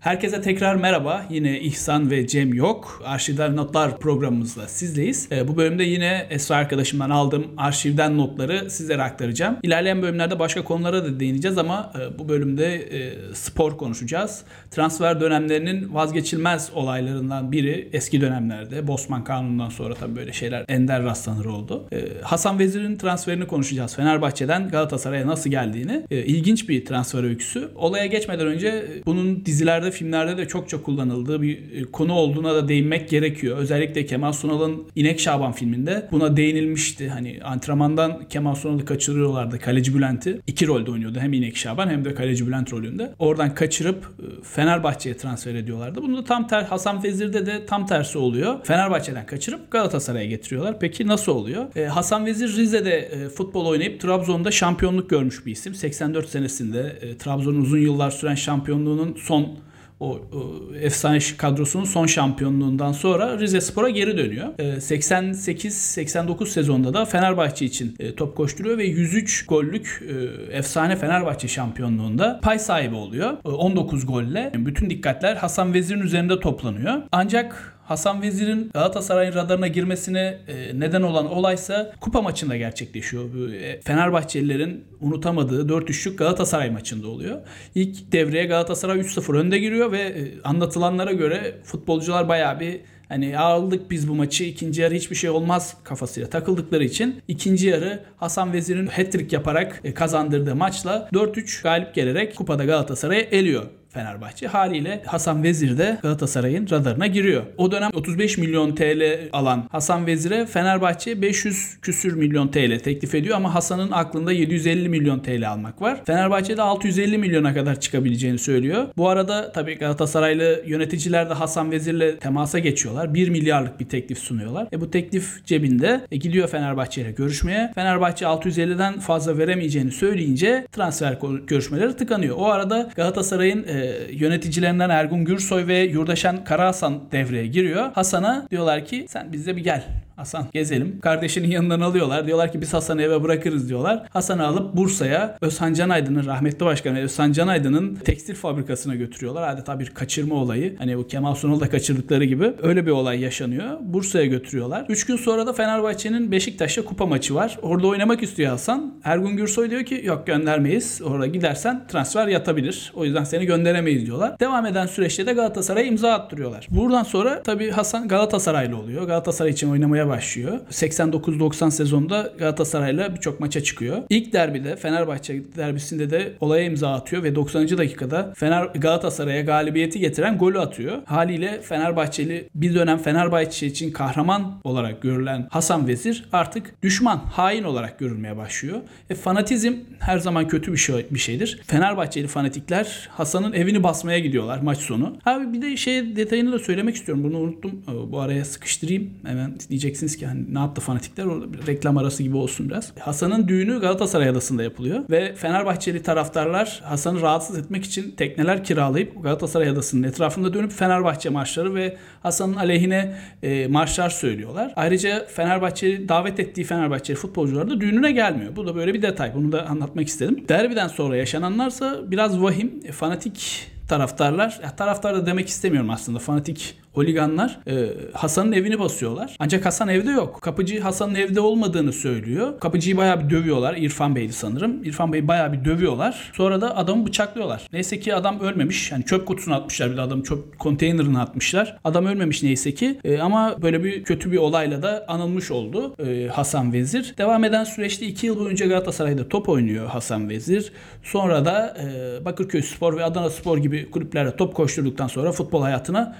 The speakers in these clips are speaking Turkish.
Herkese tekrar merhaba. Yine İhsan ve Cem yok. Arşivden Notlar programımızla sizleyiz. Ee, bu bölümde yine Esra arkadaşımdan aldığım arşivden notları sizlere aktaracağım. İlerleyen bölümlerde başka konulara da değineceğiz ama e, bu bölümde e, spor konuşacağız. Transfer dönemlerinin vazgeçilmez olaylarından biri eski dönemlerde Bosman Kanunu'ndan sonra tabii böyle şeyler ender rastlanır oldu. E, Hasan Vezir'in transferini konuşacağız. Fenerbahçe'den Galatasaray'a nasıl geldiğini. İlginç bir transfer öyküsü. Olaya geçmeden önce bunun dizilerde filmlerde de çokça kullanıldığı bir e, konu olduğuna da değinmek gerekiyor. Özellikle Kemal Sunal'ın İnek Şaban filminde buna değinilmişti. Hani antrenmandan Kemal Sunal'ı kaçırıyorlardı. Kaleci Bülent'i. iki rolde oynuyordu. Hem İnek Şaban hem de Kaleci Bülent rolünde. Oradan kaçırıp e, Fenerbahçe'ye transfer ediyorlardı. Bunu da tam ter Hasan Vezir'de de tam tersi oluyor. Fenerbahçe'den kaçırıp Galatasaray'a getiriyorlar. Peki nasıl oluyor? Ee, Hasan Vezir Rize'de e, futbol oynayıp Trabzon'da şampiyonluk görmüş bir isim. 84 senesinde e, Trabzon'un uzun yıllar süren şampiyonluğunun son o, o efsane kadrosunun son şampiyonluğundan sonra Rize Spor'a geri dönüyor. E, 88-89 sezonda da Fenerbahçe için e, top koşturuyor ve 103 gollük e, efsane Fenerbahçe şampiyonluğunda pay sahibi oluyor. E, 19 golle. Bütün dikkatler Hasan Vezir'in üzerinde toplanıyor. Ancak Hasan Vezir'in Galatasaray'ın radarına girmesine e, neden olan olaysa kupa maçında gerçekleşiyor. E, Fenerbahçelilerin unutamadığı 4-3'lük Galatasaray maçında oluyor. İlk devreye Galatasaray 3-0 önde giriyor ve e, anlatılanlara göre futbolcular bayağı bir Hani aldık biz bu maçı ikinci yarı hiçbir şey olmaz kafasıyla takıldıkları için ikinci yarı Hasan Vezir'in hat-trick yaparak kazandırdığı maçla 4-3 galip gelerek kupada Galatasaray'ı eliyor. Fenerbahçe. Haliyle Hasan Vezir de Galatasaray'ın radarına giriyor. O dönem 35 milyon TL alan Hasan Vezir'e Fenerbahçe 500 küsür milyon TL teklif ediyor ama Hasan'ın aklında 750 milyon TL almak var. Fenerbahçe de 650 milyona kadar çıkabileceğini söylüyor. Bu arada tabii Galatasaraylı yöneticiler de Hasan Vezir'le temasa geçiyorlar. 1 milyarlık bir teklif sunuyorlar. E bu teklif cebinde e gidiyor Fenerbahçe ile görüşmeye. Fenerbahçe 650'den fazla veremeyeceğini söyleyince transfer görüşmeleri tıkanıyor. O arada Galatasaray'ın e, yöneticilerinden Ergun Gürsoy ve Yurdaşan Karahasan devreye giriyor. Hasan'a diyorlar ki sen bizde bir gel. Hasan gezelim. Kardeşinin yanından alıyorlar. Diyorlar ki biz Hasan'ı eve bırakırız diyorlar. Hasan'ı alıp Bursa'ya Özhan Can Aydın'ın rahmetli başkanı Özhan Can Aydın'ın tekstil fabrikasına götürüyorlar. Adeta bir kaçırma olayı. Hani bu Kemal Sunal'da kaçırdıkları gibi öyle bir olay yaşanıyor. Bursa'ya götürüyorlar. 3 gün sonra da Fenerbahçe'nin Beşiktaş'ta kupa maçı var. Orada oynamak istiyor Hasan. Ergun Gürsoy diyor ki yok göndermeyiz. Orada gidersen transfer yatabilir. O yüzden seni gönderemeyiz diyorlar. Devam eden süreçte de Galatasaray'a imza attırıyorlar. Buradan sonra tabii Hasan Galatasaraylı oluyor. Galatasaray için oynamaya başlıyor. 89-90 sezonda Galatasaray'la birçok maça çıkıyor. İlk derbide Fenerbahçe derbisinde de olaya imza atıyor ve 90. dakikada Fener Galatasaray'a galibiyeti getiren golü atıyor. Haliyle Fenerbahçeli bir dönem Fenerbahçe için kahraman olarak görülen Hasan Vezir artık düşman, hain olarak görülmeye başlıyor. E, fanatizm her zaman kötü bir şey bir şeydir. Fenerbahçeli fanatikler Hasan'ın evini basmaya gidiyorlar maç sonu. Abi bir de şey detayını da söylemek istiyorum. Bunu unuttum. Bu araya sıkıştırayım. Hemen diyecek diyeceksiniz ki hani ne yaptı fanatikler? Orada bir reklam arası gibi olsun biraz. Hasan'ın düğünü Galatasaray Adası'nda yapılıyor ve Fenerbahçeli taraftarlar Hasan'ı rahatsız etmek için tekneler kiralayıp Galatasaray Adası'nın etrafında dönüp Fenerbahçe marşları ve Hasan'ın aleyhine e, marşlar söylüyorlar. Ayrıca Fenerbahçe davet ettiği Fenerbahçeli futbolcular da düğününe gelmiyor. Bu da böyle bir detay. Bunu da anlatmak istedim. Derbiden sonra yaşananlarsa biraz vahim. E, fanatik taraftarlar, ya taraftar da demek istemiyorum aslında fanatik holiganlar e, Hasan'ın evini basıyorlar. Ancak Hasan evde yok. Kapıcı Hasan'ın evde olmadığını söylüyor. Kapıcıyı bayağı bir dövüyorlar. İrfan Bey'di sanırım. İrfan Bey'i bayağı bir dövüyorlar. Sonra da adamı bıçaklıyorlar. Neyse ki adam ölmemiş. Yani çöp kutusuna atmışlar bir de adamı çöp konteynerine atmışlar. Adam ölmemiş neyse ki. E, ama böyle bir kötü bir olayla da anılmış oldu e, Hasan Vezir. Devam eden süreçte 2 yıl boyunca Galatasaray'da top oynuyor Hasan Vezir. Sonra da e, Bakırköy Spor ve Adana Spor gibi kulüplerde top koşturduktan sonra futbol hayatına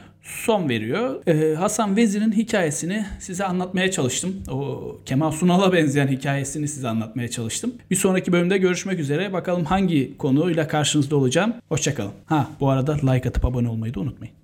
son veriyor. Ee, Hasan Vezir'in hikayesini size anlatmaya çalıştım. O Kemal Sunal'a benzeyen hikayesini size anlatmaya çalıştım. Bir sonraki bölümde görüşmek üzere. Bakalım hangi konuyla karşınızda olacağım. Hoşçakalın. Ha bu arada like atıp abone olmayı da unutmayın.